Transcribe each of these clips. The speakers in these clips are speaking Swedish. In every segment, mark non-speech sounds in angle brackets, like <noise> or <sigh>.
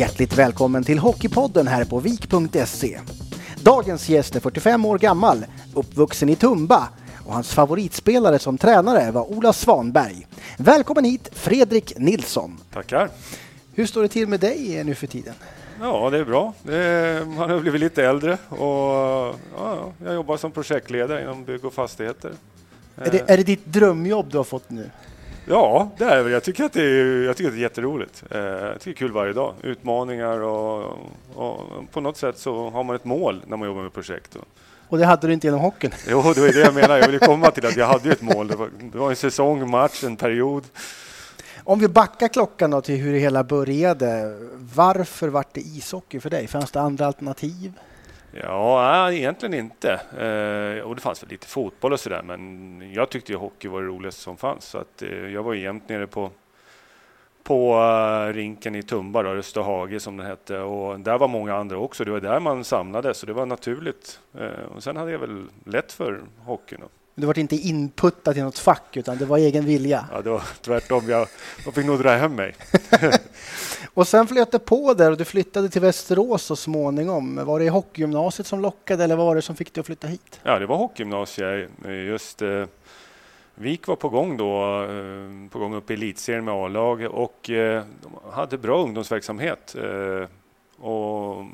Hjärtligt välkommen till Hockeypodden här på vik.se. Dagens gäst är 45 år gammal, uppvuxen i Tumba och hans favoritspelare som tränare var Ola Svanberg. Välkommen hit Fredrik Nilsson. Tackar. Hur står det till med dig nu för tiden? Ja, det är bra. Det man har blivit lite äldre och ja, jag jobbar som projektledare inom bygg och fastigheter. Är det, är det ditt drömjobb du har fått nu? Ja, det är det. Jag tycker att det är, jag tycker att det är jätteroligt. Eh, jag tycker det är kul varje dag. Utmaningar och, och på något sätt så har man ett mål när man jobbar med projekt. Och det hade du inte genom hockeyn? Jo, det är det jag menar. Jag ville komma till att jag hade ett mål. Det var, det var en säsong, match, en period. Om vi backar klockan då till hur det hela började. Varför var det ishockey för dig? Fanns det andra alternativ? Ja, egentligen inte. Eh, och det fanns väl lite fotboll och sådär, men jag tyckte ju hockey var det roligaste som fanns. Så att, eh, jag var jämt nere på, på uh, rinken i Tumba, då, Österhage som det hette. Och där var många andra också. Det var där man samlades, så det var naturligt. Eh, och sen hade jag väl lätt för hockeyn. Då. Du var inte inputtad i något fack, utan det var egen vilja? Ja, det var tvärtom. Jag, jag fick nog dra hem mig. <laughs> och sen flöt det på där och du flyttade till Västerås så småningom. Var det hockeygymnasiet som lockade eller vad var det som fick dig att flytta hit? Ja, det var hockeygymnasiet. Eh, just eh, Vik var på gång då, eh, på gång upp i elitserien med A-lag och eh, de hade bra ungdomsverksamhet. Eh, och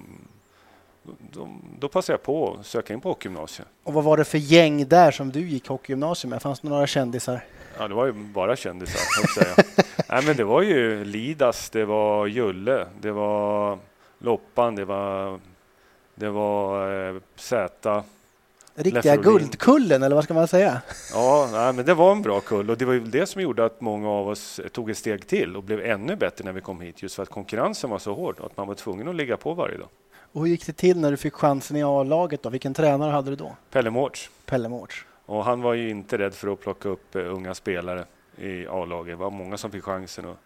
då, då passade jag på att söka in på hockeygymnasiet. Och vad var det för gäng där som du gick hockeygymnasium med? Fanns det några kändisar? Ja, det var ju bara kändisar, säga. <laughs> Nej, men det var ju Lidas, det var Julle, det var Loppan, det var, det var eh, Zäta. Riktiga guldkullen, eller vad ska man säga? Ja, nej, men det var en bra kull och det var ju det som gjorde att många av oss tog ett steg till och blev ännu bättre när vi kom hit, just för att konkurrensen var så hård att man var tvungen att ligga på varje dag. Och hur gick det till när du fick chansen i A-laget? Då? Vilken tränare hade du då? Pelle Mårts. Pelle Mårts. Och han var ju inte rädd för att plocka upp uh, unga spelare i A-laget. Det var många som fick chansen. Och,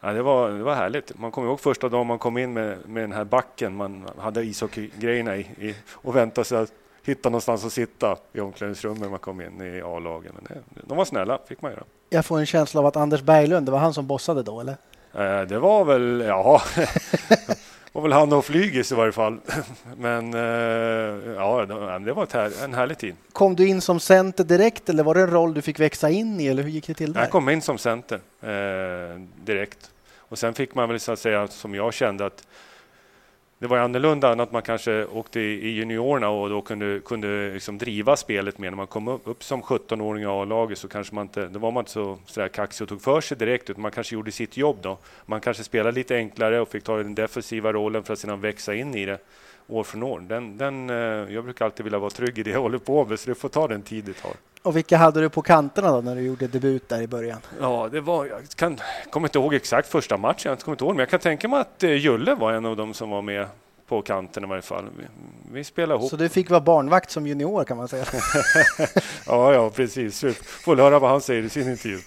ja, det, var, det var härligt. Man kommer ihåg första dagen man kom in med, med den här backen. Man hade ishockeygrejerna i, i och väntade sig att hitta någonstans att sitta i omklädningsrummet när man kom in i A-lagen. Men det, de var snälla, fick man göra. Jag får en känsla av att Anders Berglund, det var han som bossade då, eller? Eh, det var väl, ja <laughs> var väl han och Flygis i varje fall. <laughs> Men eh, ja, det var en härlig tid. Kom du in som center direkt eller var det en roll du fick växa in i eller hur gick det till där? Jag kom in som center eh, direkt. Och sen fick man väl så att säga, som jag kände att det var annorlunda än att man kanske åkte i juniorerna och då kunde, kunde liksom driva spelet mer. När man kom upp, som 17-åring i A-laget så kanske man inte, då var man inte så, så kaxig och tog för sig direkt utan man kanske gjorde sitt jobb då. Man kanske spelade lite enklare och fick ta den defensiva rollen för att sedan växa in i det år från år. Den, den, eh, jag brukar alltid vilja vara trygg i det jag håller på med så det får ta den tid det tar. Och vilka hade du på kanterna då när du gjorde debut där i början? Ja, det var, jag kan, kommer inte ihåg exakt första matchen, jag kommer inte ihåg, men jag kan tänka mig att eh, Julle var en av dem som var med på kanten i varje fall. Vi, vi spelade ihop. Så du fick vara barnvakt som junior kan man säga? <laughs> ja, ja, precis. Får höra vad han säger i sin intervju.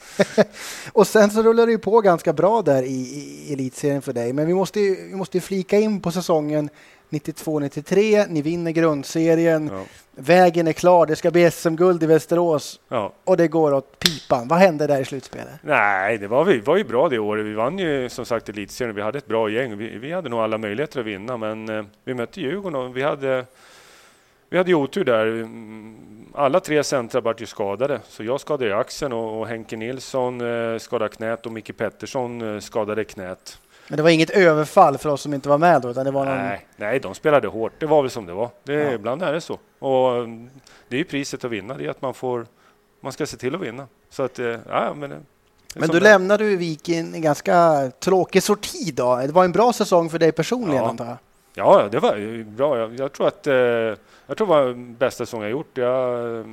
<laughs> och sen så rullar det ju på ganska bra där i, i elitserien för dig. Men vi måste ju, vi måste flika in på säsongen 92-93, ni vinner grundserien, ja. vägen är klar, det ska bli SM-guld i Västerås ja. och det går åt pipan. Vad hände där i slutspelet? Nej, det var, vi var ju bra det året. Vi vann ju som sagt elitserien, vi hade ett bra gäng. Vi, vi hade nog alla möjligheter att vinna, men eh, vi mötte Djurgården och vi hade vi hade ju otur där. Alla tre centra vart ju skadade. Så jag skadade axeln och, och Henke Nilsson eh, skadade knät och Micke Pettersson eh, skadade knät. Men det var inget överfall för oss som inte var med då? Utan det var någon... nej, nej, de spelade hårt. Det var väl som det var. Det, ja. Ibland är det så. Och mm, det är ju priset att vinna, det är att man får... Man ska se till att vinna. Så att, eh, ja, men... Men du det. lämnade ju Vik i en ganska tråkig sorti då. Det var en bra säsong för dig personligen ja. antar jag? Ja, det var bra. Jag, jag tror att eh, jag tror det var den bästa säsong jag gjort. Jag,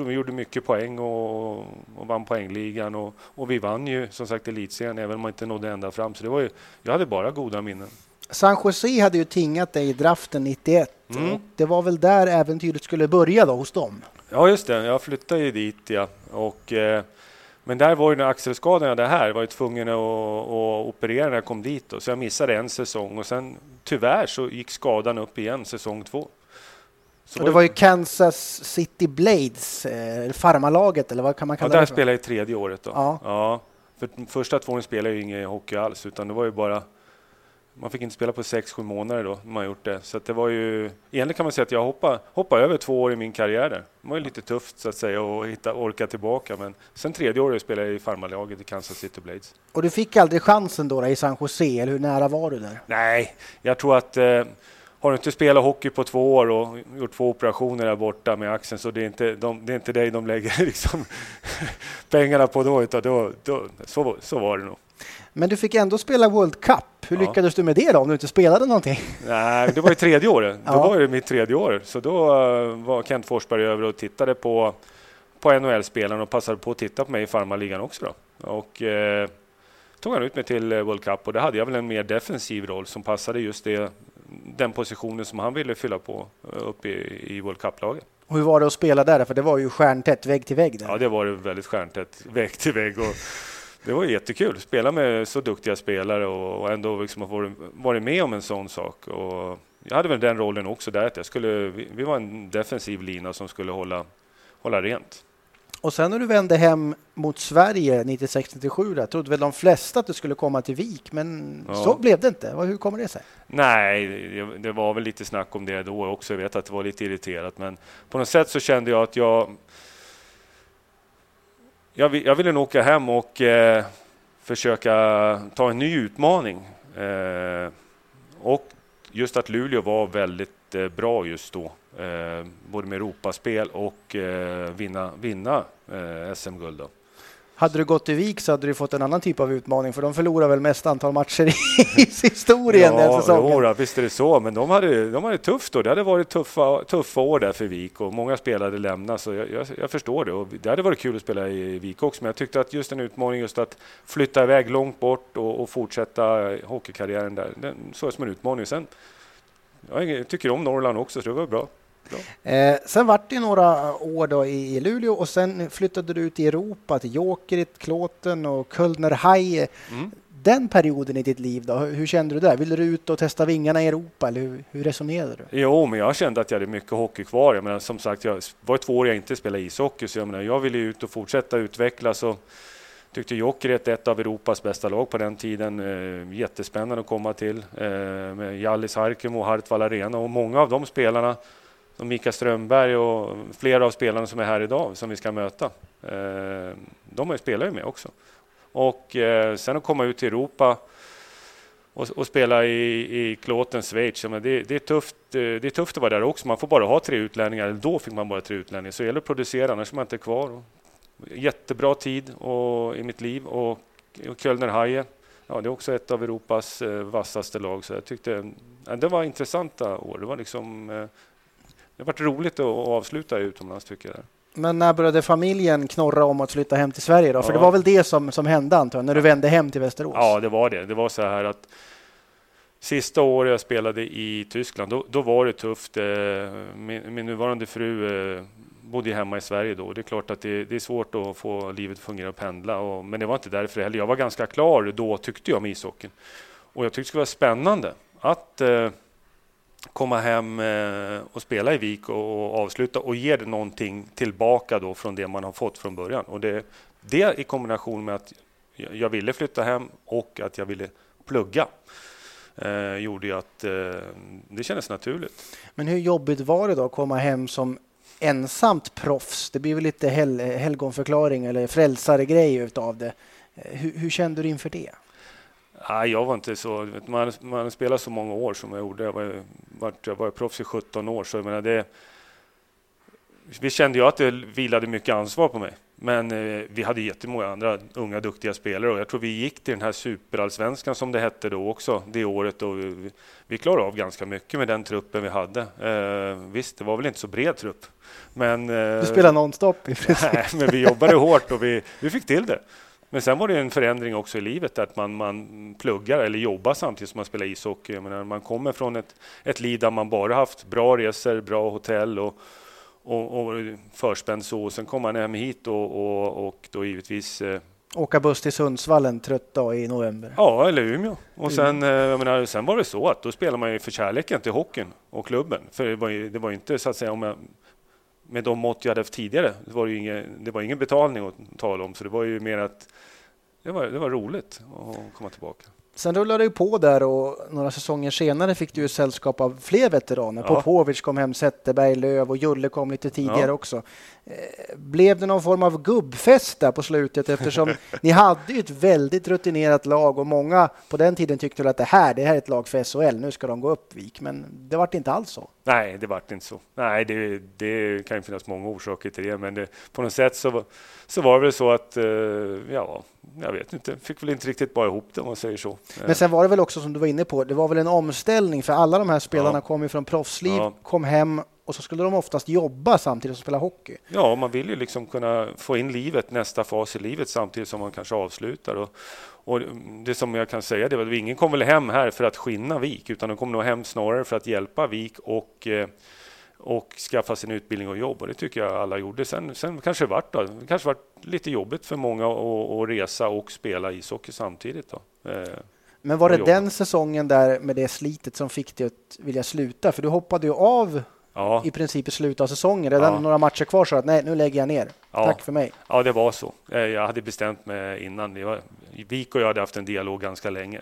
tror vi gjorde mycket poäng och, och vann poängligan och, och vi vann ju som sagt elitserien även om man inte nådde ända fram. Så det var ju, jag hade bara goda minnen. San Jose hade ju tingat dig i draften 91 mm. och det var väl där äventyret skulle börja då hos dem? Ja, just det. Jag flyttade ju dit ja. Och, eh, men där var ju när axelskadan jag hade här, var jag tvungen att, att operera när jag kom dit. Då. Så jag missade en säsong och sen tyvärr så gick skadan upp igen säsong två. Så det var ju Kansas City Blades, eh, farmalaget eller vad kan man kalla ja, det? Där spelade jag i tredje året. Då. Ja. ja. För första två åren spelade jag ju ingen hockey alls utan det var ju bara man fick inte spela på 6-7 månader då, man gjort det. Så det var ju, egentligen kan man säga att jag hoppade, hoppade över två år i min karriär där. Det var ju lite tufft så att säga att hitta, orka tillbaka, men sen tredje året spelade jag i farmarlaget i Kansas City Blades. Och du fick aldrig chansen då, då i San Jose, eller hur nära var du där? Nej, jag tror att eh, har du inte spelat hockey på två år och gjort två operationer där borta med axeln så det är inte, de, det är inte dig de lägger <laughs> liksom pengarna på då, utan då, då, så, så var det nog. Men du fick ändå spela World Cup. Hur ja. lyckades du med det då, om du inte spelade någonting? Nej, det var ju tredje året. <laughs> ja. Då var det mitt tredje år. Så då eh, var Kent Forsberg över och tittade på, på NHL-spelarna och passade på att titta på mig i farmarligan också. Då. Och eh, tog han ut mig till eh, World Cup och det hade jag väl en mer defensiv roll som passade just det, den positionen som han ville fylla på eh, upp i, i World Cup-laget. Och hur var det att spela där? För det var ju stjärntätt, vägg till vägg. Där. Ja, det var väldigt stjärntätt, <laughs> vägg till vägg. Och det var jättekul att spela med så duktiga spelare och ändå liksom ha varit med om en sån sak. Och jag hade väl den rollen också där att jag skulle, vi var en defensiv lina som skulle hålla, hålla rent. Och sen när du vände hem mot Sverige 96-97 där trodde väl de flesta att du skulle komma till Vik, men ja. så blev det inte. Hur kommer det sig? Nej, det var väl lite snack om det då också. Jag vet att det var lite irriterat, men på något sätt så kände jag att jag jag, jag ville nog åka hem och eh, försöka ta en ny utmaning. Eh, och just att Luleå var väldigt eh, bra just då, eh, både med Europaspel och eh, vinna, vinna eh, SM-guld. Hade du gått till Vik så hade du fått en annan typ av utmaning för de förlorar väl mest antal matcher i <laughs> historien ja, den säsongen. Ja, visst är det så, men de hade, de hade tufft då. Det hade varit tuffa, tuffa år där för Vik och många spelare lämnade så jag, jag, jag, förstår det. Och det hade varit kul att spela i Vik också, men jag tyckte att just en utmaning just att flytta iväg långt bort och, och fortsätta hockeykarriären där, den såg jag som en utmaning. Sen, jag tycker om Norrland också, så det var bra. Eh, sen vart det några år då i, i Luleå och sen flyttade du ut i Europa till Jokerit, Klåten och Kölner Haie. Mm. Den perioden i ditt liv, då, hur kände du där? Ville du ut och testa vingarna i Europa eller hur, hur resonerade du? Jo, men jag kände att jag hade mycket hockey kvar. Jag menar, som sagt, jag var två år jag inte spelade ishockey, så jag, menar, jag ville ut och fortsätta utvecklas. Och tyckte Jokerit ett av Europas bästa lag på den tiden. Eh, jättespännande att komma till eh, med Jallis Harkimo och Hartwall Arena och många av de spelarna som Mika Strömberg och flera av spelarna som är här idag som vi ska möta. Eh, de spelar ju med också. Och sen att komma ut till Europa och, och spela i, i Klåten, Schweiz, det, det, är tufft, det är tufft att vara där också. Man får bara ha tre utlänningar, då fick man bara tre utlänningar. Så det gäller att producera, annars är man inte kvar. Jättebra tid och, i mitt liv och, och Kölner Haie, ja, det är också ett av Europas vassaste lag. Så jag tyckte ja, det var intressanta år. Det var liksom det har varit roligt att avsluta utomlands tycker jag. Men när började familjen knorra om att flytta hem till Sverige då? För ja. det var väl det som, som hände antar jag, när du vände hem till Västerås? Ja, det var det. Det var så här att sista året jag spelade i Tyskland, då, då var det tufft. Eh, min, min nuvarande fru eh, bodde hemma i Sverige då. Det är klart att det, det är svårt att få livet att fungera och pendla. Och, men det var inte därför heller. Jag var ganska klar då, tyckte jag, med ishockeyn. Och jag tyckte det skulle vara spännande att eh, komma hem eh, och spela i Vik och avsluta och ge det någonting tillbaka då från det man har fått från början. Och det, det i kombination med att jag ville flytta hem och att jag ville plugga eh, gjorde ju att eh, det kändes naturligt. Men hur jobbigt var det då att komma hem som ensamt proffs? Det blir väl lite hel helgonförklaring eller frälsaregrej utav det. Eh, hur, hur kände du inför det? Nej, jag var inte så... Man, man spelar så många år som jag gjorde. Jag var, jag var proffs i 17 år, så jag menar det... Vi kände ju att det vilade mycket ansvar på mig. Men eh, vi hade jättemånga andra unga duktiga spelare och jag tror vi gick till den här superallsvenskan som det hette då också det året och vi, vi klarade av ganska mycket med den truppen vi hade. Eh, visst, det var väl inte så bred trupp. Men, eh, du spelade nonstop i <laughs> princip. Nej, men vi jobbade hårt och vi, vi fick till det. Men sen var det en förändring också i livet, att man, man pluggar eller jobbar samtidigt som man spelar ishockey. Jag menar, man kommer från ett, ett liv där man bara haft bra resor, bra hotell och, och, och förspänd så. Sen kommer man hem hit och, och, och då givetvis eh, Åka buss till Sundsvall en trött dag i november. Ja, eller Umeå. Och sen, eh, jag menar, sen var det så att då spelar man ju för kärleken till hockeyn och klubben. För det var ju, det var inte så att säga om jag, med de mått jag hade haft tidigare, det var ju ingen, det var ingen betalning att tala om. Så det var ju mer att det var, det var roligt att komma tillbaka. Sen rullade det på där och några säsonger senare fick du sällskap av fler veteraner. Ja. Popovic kom hem, Zetterberg, Löv och Julle kom lite tidigare ja. också. Eh, blev det någon form av gubbfest där på slutet eftersom <laughs> ni hade ju ett väldigt rutinerat lag och många på den tiden tyckte att det här, det här är ett lag för SHL, nu ska de gå upp Vik, men det vart inte alls så. Nej, det vart inte så. Nej, det, det kan ju finnas många orsaker till det, men det, på något sätt så, så var det väl så att, eh, ja, jag vet inte, fick väl inte riktigt bara ihop det om man säger så. Men sen var det väl också som du var inne på, det var väl en omställning för alla de här spelarna ja. kom ju från proffsliv, ja. kom hem och så skulle de oftast jobba samtidigt som spela hockey. Ja, man vill ju liksom kunna få in livet, nästa fas i livet samtidigt som man kanske avslutar. Och, och det som jag kan säga är att ingen kommer väl hem här för att skinna Vik, utan de kommer nog hem snarare för att hjälpa Vik och eh, och skaffa sin utbildning och jobb. Och det tycker jag alla gjorde. Sen, sen kanske det vart, då, det kanske vart lite jobbigt för många att, att resa och spela ishockey samtidigt. Då. Men var det den säsongen där med det slitet som fick dig att vilja sluta? För du hoppade ju av ja. i princip i slutet av säsongen. Redan ja. några matcher kvar så att nej, nu lägger jag ner. Ja. Tack för mig. Ja, det var så. Eh, jag hade bestämt mig innan. Vik och jag hade haft en dialog ganska länge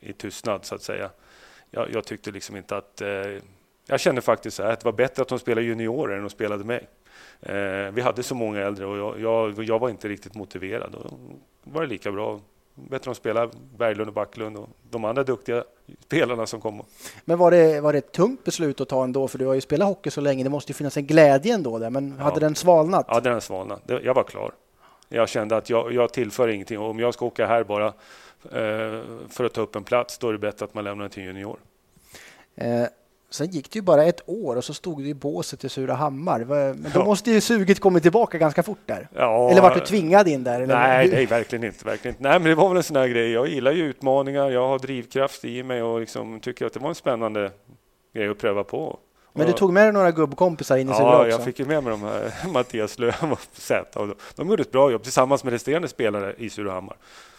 i tystnad så att säga. Jag, jag tyckte liksom inte att... Eh, jag kände faktiskt så här, att det var bättre att de spelade juniorer än att spelade mig. Eh, vi hade så många äldre och jag, jag, jag var inte riktigt motiverad. Då var det lika bra bättre att spela Berglund och Backlund och de andra duktiga spelarna som kom. Men var det, var det ett tungt beslut att ta ändå? För du har ju spelat hockey så länge. Det måste ju finnas en glädje ändå där. Men ja. hade den svalnat? Ja, den svalnat. Jag var klar. Jag kände att jag, jag tillför ingenting. Om jag ska åka här bara eh, för att ta upp en plats, då är det bättre att man lämnar till junior. Eh, Sen gick det ju bara ett år och så stod du i båset i Surahammar. Men då måste ju suget kommit tillbaka ganska fort där. Ja, eller var du tvingad in där? Eller? Nej, nej, verkligen inte, verkligen inte. Nej, men det var väl en sån här grej. Jag gillar ju utmaningar. Jag har drivkraft i mig och liksom tycker att det var en spännande grej att pröva på. Men du tog med dig några gubbkompisar in i Sura ja, också? Ja, jag fick ju med mig de här, <laughs> Mattias Löv och Zäta. De gjorde ett bra jobb tillsammans med resterande spelare i Surahammar.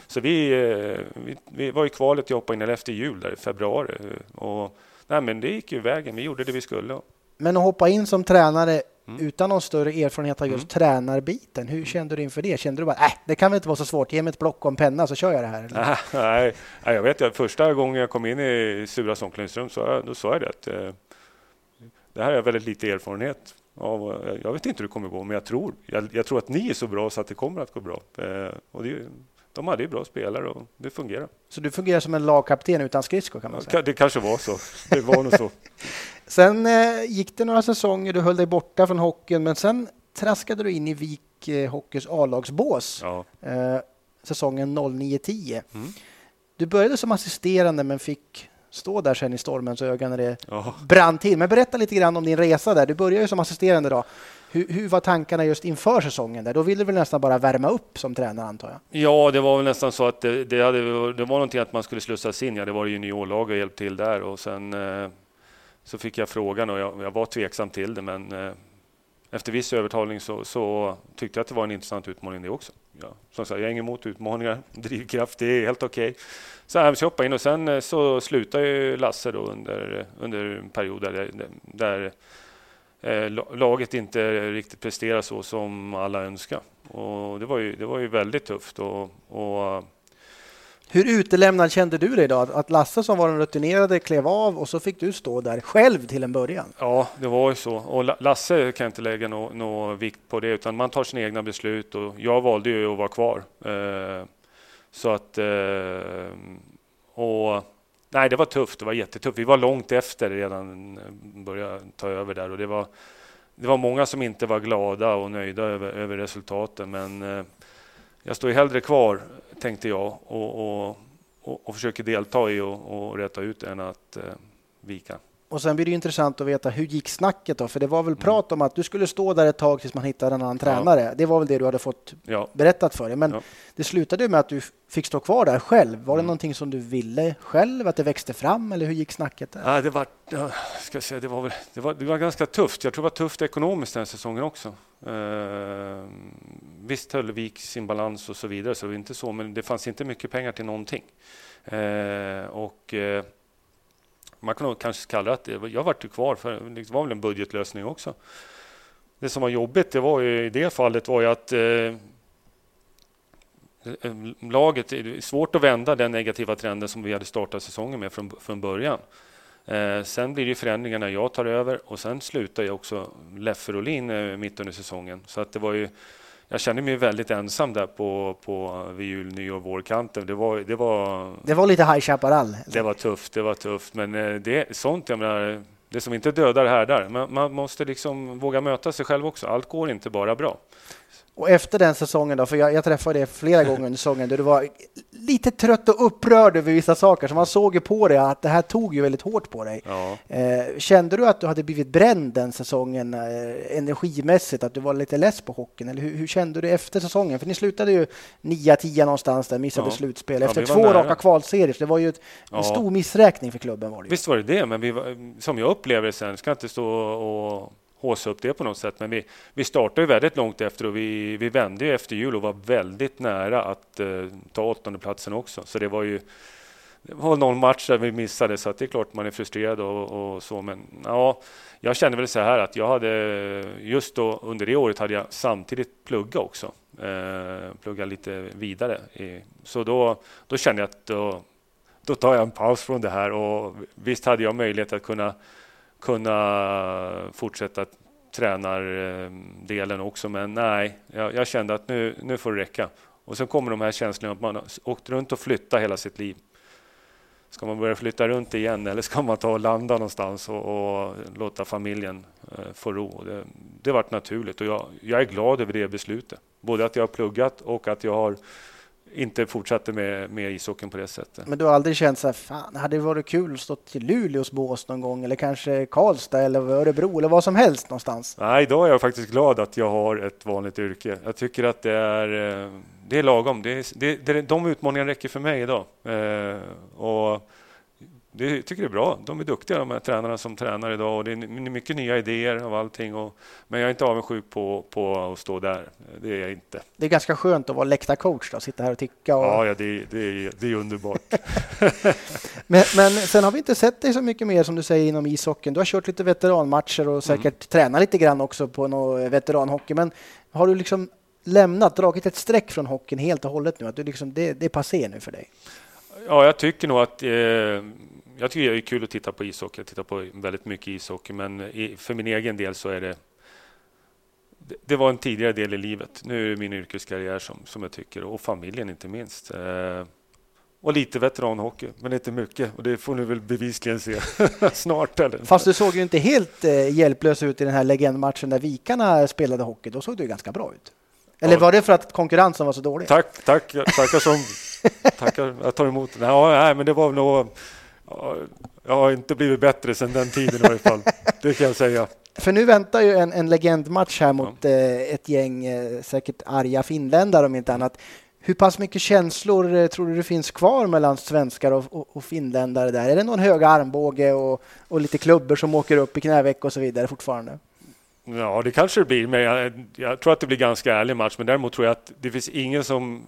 Så vi, eh, vi, vi var i kvalet, jag hoppade in efter jul där i februari. Och nej, men det gick ju vägen. Vi gjorde det vi skulle. Men att hoppa in som tränare mm. utan någon större erfarenhet av just mm. tränarbiten, hur kände du inför det? Kände du bara, äh, det kan väl inte vara så svårt, ge mig ett block och en penna så kör jag det här? Eller? <laughs> Nej, nej, jag vet att första gången jag kom in i Suras omklädningsrum så då sa jag det att eh, det här har jag väldigt lite erfarenhet av. Jag vet inte hur det kommer gå, men jag tror, jag, jag, tror att ni är så bra så att det kommer att gå bra. Eh, och det, de hade ju bra spelare och det fungerar. Så du fungerar som en lagkapten utan skridskor kan man säga? Det kanske var så. Det var nog så. <laughs> sen eh, gick det några säsonger, du höll dig borta från hockeyn, men sen traskade du in i Vik eh, Hockeys A-lagsbås ja. eh, säsongen 09-10. Mm. Du började som assisterande men fick stå där sen i stormens öga när det ja. brann till. Men berätta lite grann om din resa där. Du började ju som assisterande då. Hur, hur, var tankarna just inför säsongen? Där? Då ville du väl nästan bara värma upp som tränare antar jag? Ja, det var väl nästan så att det, det, hade, det var någonting att man skulle slussas in. Ja, det var juniorlag och hjälpt till där och sen eh, så fick jag frågan och jag, jag, var tveksam till det, men eh, efter viss övertalning så, så, tyckte jag att det var en intressant utmaning det också. Ja, som sagt, jag är ingen emot utmaningar, <laughs> drivkraft, det är helt okej. Okay. Så jag hoppade in och sen eh, så slutade ju Lasse då under, eh, under en period där, där Eh, laget inte riktigt presterar så som alla önskar. Och det, var ju, det var ju väldigt tufft. Och, och hur utelämnad kände du dig då? Att Lasse som var den rutinerade klev av och så fick du stå där själv till en början? Ja, det var ju så. Och Lasse kan inte lägga någon nå vikt på det, utan man tar sina egna beslut och jag valde ju att vara kvar. Eh, så att... Eh, och Nej, det var tufft. Det var jättetufft. Vi var långt efter redan eh, började ta över där och det var, det var många som inte var glada och nöjda över, över resultaten. Men eh, jag står ju hellre kvar, tänkte jag, och, och, och, och försöker delta i och, och rätta ut än att eh, vika. Och sen blir det intressant att veta hur gick snacket då? För det var väl mm. prat om att du skulle stå där ett tag tills man hittade en annan ja. tränare. Det var väl det du hade fått ja. berättat för dig. Men ja. det slutade med att du fick stå kvar där själv. Var det mm. någonting som du ville själv? Att det växte fram? Eller hur gick snacket där? Ja, det, var, ska säga, det, var väl, det, var, det var ganska tufft. Jag tror det var tufft ekonomiskt den säsongen också. Uh, visst höll Vik sin balans och så vidare, så det var inte så, men det fanns inte mycket pengar till någonting. Uh, och uh, man kan nog kanske kalla det att jag vart ju kvar för det var väl en budgetlösning också. Det som var jobbigt det var ju, i det fallet var ju att eh, eh laget, det är svårt att vända den negativa trenden som vi hade startat säsongen med från, från början. Eh, sen blir det förändringar när jag tar över och sen slutar ju också Leffe Rolin eh, mitt under säsongen. Så att det var ju, jag kände mig väldigt ensam där på, på vid jul, nyår, vårkanten. Det var, det var, det var lite High Chaparral. Det var tufft, det var tufft. Men eh, det, sånt, jag menar, det som inte dödar härdar. Man, man måste liksom våga möta sig själv också. Allt går inte bara bra. Och efter den säsongen då, för jag, jag träffade dig flera gånger under säsongen, där du var lite trött och upprörd över vissa saker, så man såg ju på dig att det här tog ju väldigt hårt på dig. Ja. Eh, kände du att du hade blivit bränd den säsongen eh, energimässigt, att du var lite less på hockeyn? Eller hur, hur kände du efter säsongen? För ni slutade ju 9-10 någonstans där, missade ja. slutspel efter ja, två nära. raka kvalserier, så det var ju ett, en stor missräkning för klubben. Var det Visst var det det, men var, som jag upplever det sen, ska inte stå och håsa upp det på något sätt. Men vi, vi startade väldigt långt efter och vi, vi vände ju efter jul och var väldigt nära att eh, ta åttondeplatsen också. Så det var ju det var någon match där vi missade så att det är klart man är frustrerad och, och, så. Men ja, jag kände väl så här att jag hade just då under det året hade jag samtidigt plugga också. Eh, plugga lite vidare. I, så då, då kände jag att då, då tar jag en paus från det här och visst hade jag möjlighet att kunna kunna fortsätta tränardelen också. Men nej, jag, jag, kände att nu, nu får det räcka. Och sen kommer de här känslorna att man har åkt runt och flyttat hela sitt liv. Ska man börja flytta runt igen eller ska man ta och landa någonstans och, och låta familjen eh, få ro? Det, det varit naturligt och jag, jag är glad över det beslutet. Både att jag har pluggat och att jag har inte fortsatte med, med ishockeyn på det sättet. Men du har aldrig känt så här, fan, hade det varit kul att stå till Luleås bås någon gång eller kanske Karlstad eller Örebro eller vad som helst någonstans? Nej, idag är jag faktiskt glad att jag har ett vanligt yrke. Jag tycker att det är, eh, det är lagom. Det är, det, det, de utmaningarna räcker för mig idag. Eh, och det tycker det är bra. De är duktiga de här tränarna som tränar idag och det är mycket nya idéer av allting. Och, men jag är inte avundsjuk på, på att stå där. Det är jag inte. Det är ganska skönt att vara läktarcoach och sitta här och ticka. Och... Ja, ja det, det, är, det är underbart. <laughs> men, men sen har vi inte sett dig så mycket mer som du säger inom ishockeyn. Du har kört lite veteranmatcher och säkert mm. tränat lite grann också på någon veteranhockey. Men har du liksom lämnat, dragit ett streck från hockeyn helt och hållet nu? Att du liksom, det, det är passé nu för dig? Ja, jag tycker nog att eh, jag tycker det är kul att titta på ishockey. Jag tittar på väldigt mycket ishockey, men i, för min egen del så är det det var en tidigare del i livet. Nu är det min yrkeskarriär som, som jag tycker och familjen inte minst. Eh, och lite veteranhockey, men inte mycket. Och det får ni väl bevisligen se <laughs> snart. Eller? Fast du såg ju inte helt eh, hjälplös ut i den här legendmatchen där Vikarna spelade hockey. Då såg du ganska bra ut. Eller ja. var det för att konkurrensen var så dålig? Tack, tack, tackar som <laughs> tackar. Jag tar emot. Ja, nej, men det var nog jag har inte blivit bättre sedan den tiden i varje fall. Det kan jag säga. För nu väntar ju en, en legendmatch här mot ja. eh, ett gäng eh, säkert arga finländare om inte annat. Hur pass mycket känslor eh, tror du det finns kvar mellan svenskar och, och, och, finländare där? Är det någon höga armbåge och, och lite klubbor som åker upp i knäveck och så vidare fortfarande? Ja, det kanske det blir, men jag, jag, tror att det blir ganska ärlig match. Men däremot tror jag att det finns ingen som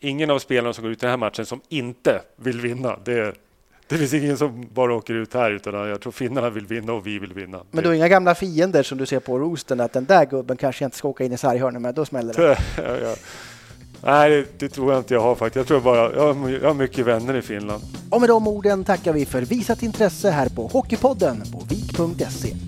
ingen av spelarna som går ut i den här matchen som inte vill vinna. Det, det finns ingen som bara åker ut här, utan jag tror finnarna vill vinna och vi vill vinna. Men du har inga gamla fiender som du ser på rosten, att den där gubben kanske inte ska åka in i sarghörnen med, då smäller det? <laughs> ja, ja. Nej, det, det, tror jag inte jag har faktiskt. Jag tror bara jag har, jag har mycket vänner i Finland. Och med de orden tackar vi för visat intresse här på Hockeypodden på vik.se.